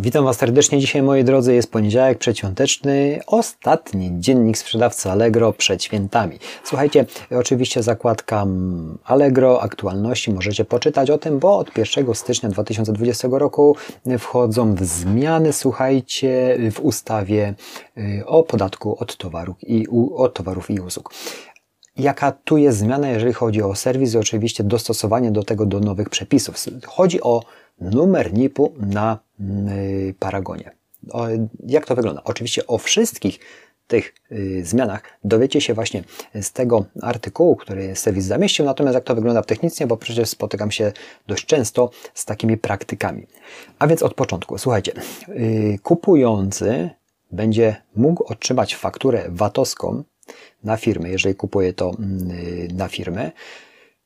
Witam Was serdecznie. Dzisiaj, moi drodzy, jest poniedziałek przedświąteczny, ostatni dziennik sprzedawcy Allegro przed świętami. Słuchajcie, oczywiście zakładka Allegro, aktualności, możecie poczytać o tym, bo od 1 stycznia 2020 roku wchodzą w zmiany, słuchajcie, w ustawie y, o podatku od towarów i, od towarów i usług. Jaka tu jest zmiana, jeżeli chodzi o serwis i oczywiście dostosowanie do tego do nowych przepisów. Chodzi o numer NIP-u na y, Paragonie. Jak to wygląda? Oczywiście o wszystkich tych y, zmianach dowiecie się właśnie z tego artykułu, który serwis zamieścił, natomiast jak to wygląda technicznie, bo przecież spotykam się dość często z takimi praktykami. A więc od początku, słuchajcie, y, kupujący będzie mógł otrzymać fakturę VAT-owską na firmę, jeżeli kupuje to na firmę,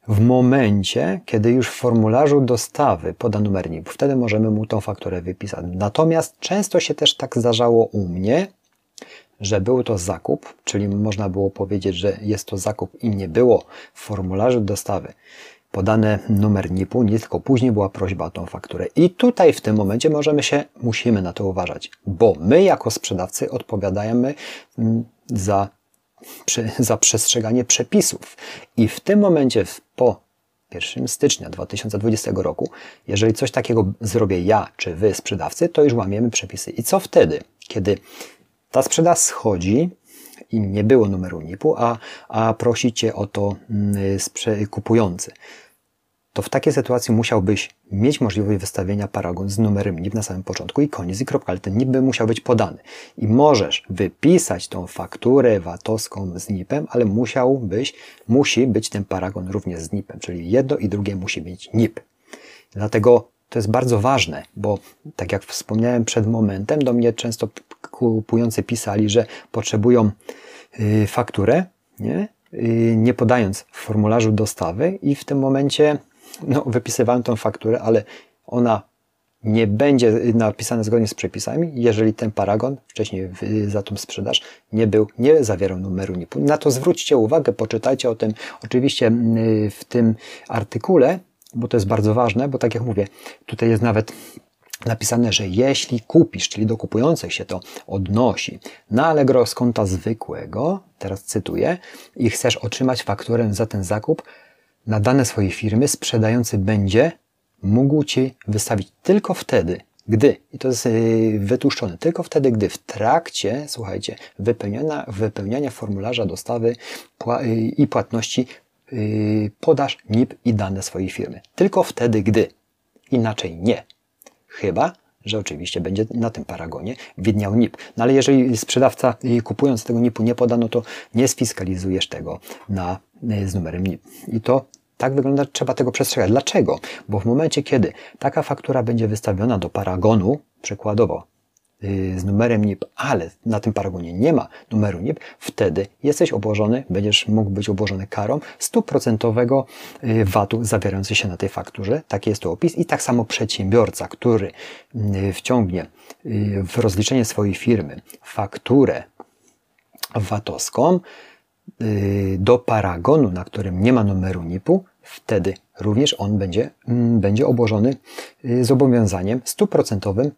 w momencie, kiedy już w formularzu dostawy poda numer NIP, wtedy możemy mu tą fakturę wypisać. Natomiast często się też tak zdarzało u mnie, że był to zakup, czyli można było powiedzieć, że jest to zakup i nie było w formularzu dostawy podane numer NIP-u, nie tylko później była prośba o tą fakturę. I tutaj w tym momencie możemy się, musimy na to uważać, bo my jako sprzedawcy odpowiadamy mm, za za przestrzeganie przepisów. I w tym momencie, po 1 stycznia 2020 roku, jeżeli coś takiego zrobię ja czy wy, sprzedawcy, to już łamiemy przepisy. I co wtedy, kiedy ta sprzedaż schodzi i nie było numeru NIP-u, a, a prosicie o to mm, kupujący? To w takiej sytuacji musiałbyś mieć możliwość wystawienia paragon z numerem NIP na samym początku i koniec i kropka, ale ten NIP by musiał być podany. I możesz wypisać tą fakturę VAT-owską z NIP-em, ale musiałbyś, musi być ten paragon również z NIP-em, czyli jedno i drugie musi mieć NIP. Dlatego to jest bardzo ważne, bo tak jak wspomniałem przed momentem, do mnie często kupujący pisali, że potrzebują y, fakturę, nie? Y, nie podając w formularzu dostawy i w tym momencie no, wypisywałem tą fakturę, ale ona nie będzie napisana zgodnie z przepisami, jeżeli ten paragon wcześniej za tą sprzedaż nie był, nie zawierał numeru NIP-u. Na to zwróćcie uwagę, poczytajcie o tym oczywiście w tym artykule, bo to jest bardzo ważne, bo tak jak mówię, tutaj jest nawet napisane, że jeśli kupisz, czyli do kupujących się to odnosi na Allegro z konta zwykłego, teraz cytuję, i chcesz otrzymać fakturę za ten zakup, na dane swojej firmy sprzedający będzie mógł Ci wystawić tylko wtedy, gdy, i to jest y, wytłuszczone, tylko wtedy, gdy w trakcie, słuchajcie, wypełniania, wypełniania formularza dostawy y, i płatności y, podasz NIP i dane swojej firmy. Tylko wtedy, gdy. Inaczej nie. Chyba, że oczywiście będzie na tym paragonie widniał NIP. No ale jeżeli sprzedawca kupując tego NIP-u nie poda, no to nie sfiskalizujesz tego na, z numerem NIP. I to tak wygląda, trzeba tego przestrzegać. Dlaczego? Bo w momencie, kiedy taka faktura będzie wystawiona do paragonu, przykładowo yy, z numerem NIP, ale na tym paragonie nie ma numeru NIP, wtedy jesteś obłożony, będziesz mógł być obłożony karą stuprocentowego yy, VAT-u zawierający się na tej fakturze. Taki jest to opis. I tak samo przedsiębiorca, który wciągnie w rozliczenie swojej firmy fakturę VAT-owską do paragonu, na którym nie ma numeru NIP-u, wtedy również on będzie, mm, będzie obłożony y, zobowiązaniem stuprocentowym,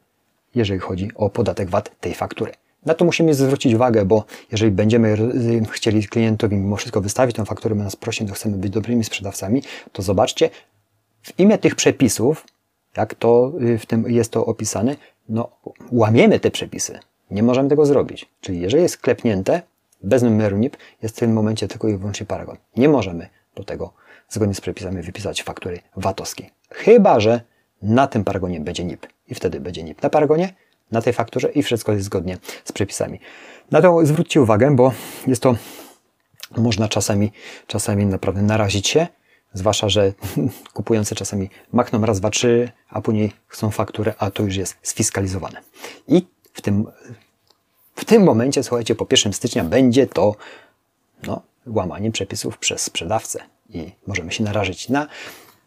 jeżeli chodzi o podatek VAT tej faktury. Na to musimy zwrócić uwagę, bo jeżeli będziemy y, chcieli klientowi mimo wszystko wystawić tę fakturę, nas prosi, to chcemy być dobrymi sprzedawcami, to zobaczcie, w imię tych przepisów, jak to y, w tym jest to opisane, no łamiemy te przepisy. Nie możemy tego zrobić. Czyli jeżeli jest klepnięte, bez numeru NIP, jest w tym momencie tylko i wyłącznie paragon. Nie możemy do tego zgodnie z przepisami wypisać faktury VAT-owskiej. Chyba, że na tym paragonie będzie NIP. I wtedy będzie NIP na paragonie, na tej fakturze i wszystko jest zgodnie z przepisami. Na to zwróćcie uwagę, bo jest to, można czasami, czasami naprawdę narazić się, zwłaszcza, że kupujący czasami machną raz, dwa, trzy, a później chcą fakturę, a to już jest sfiskalizowane. I w tym, w tym momencie, słuchajcie, po 1 stycznia będzie to no, łamanie przepisów przez sprzedawcę. I możemy się narażyć na,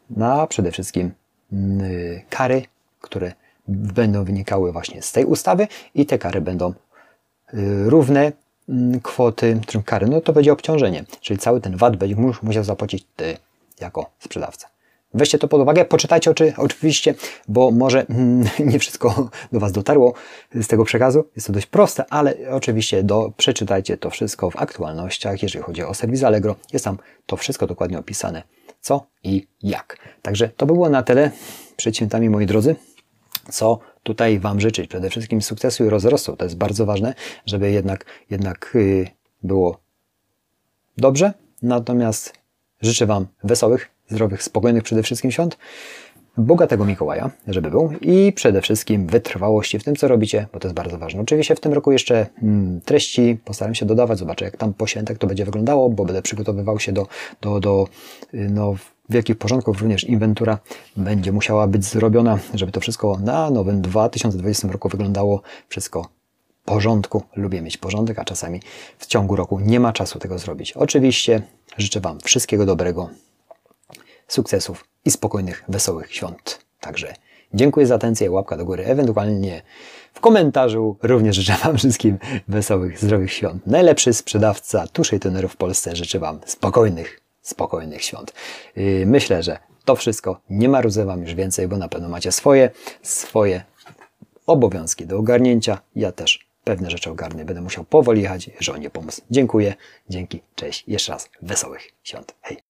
na przede wszystkim mm, kary, które będą wynikały właśnie z tej ustawy i te kary będą y, równe mm, kwoty kary, no to będzie obciążenie, czyli cały ten VAT będzie musiał zapłacić ty jako sprzedawca. Weźcie to pod uwagę, poczytajcie oczy, oczywiście, bo może mm, nie wszystko do Was dotarło z tego przekazu. Jest to dość proste, ale oczywiście do, przeczytajcie to wszystko w aktualnościach. Jeżeli chodzi o serwis Allegro, jest tam to wszystko dokładnie opisane, co i jak. Także to by było na tyle przed świętami, moi drodzy. Co tutaj Wam życzyć? Przede wszystkim sukcesu i rozrostu. To jest bardzo ważne, żeby jednak, jednak yy, było dobrze. Natomiast życzę Wam wesołych, zdrowych, spokojnych przede wszystkim świąt, bogatego Mikołaja, żeby był i przede wszystkim wytrwałości w tym, co robicie, bo to jest bardzo ważne. Oczywiście w tym roku jeszcze mm, treści postaram się dodawać, zobaczę jak tam po świętach to będzie wyglądało, bo będę przygotowywał się do, do, do y, no, wielkich porządków, również inwentura będzie musiała być zrobiona, żeby to wszystko na nowym 2020 roku wyglądało wszystko porządku. Lubię mieć porządek, a czasami w ciągu roku nie ma czasu tego zrobić. Oczywiście życzę Wam wszystkiego dobrego, sukcesów i spokojnych, wesołych świąt. Także dziękuję za atencję, łapka do góry, ewentualnie w komentarzu również życzę Wam wszystkim wesołych, zdrowych świąt. Najlepszy sprzedawca tuszy i tonerów w Polsce życzę Wam spokojnych, spokojnych świąt. Yy, myślę, że to wszystko. Nie marudzę Wam już więcej, bo na pewno macie swoje, swoje obowiązki do ogarnięcia. Ja też pewne rzeczy ogarnę. Będę musiał powoli jechać, żonie pomóc. Dziękuję, dzięki, cześć. Jeszcze raz wesołych świąt. Hej!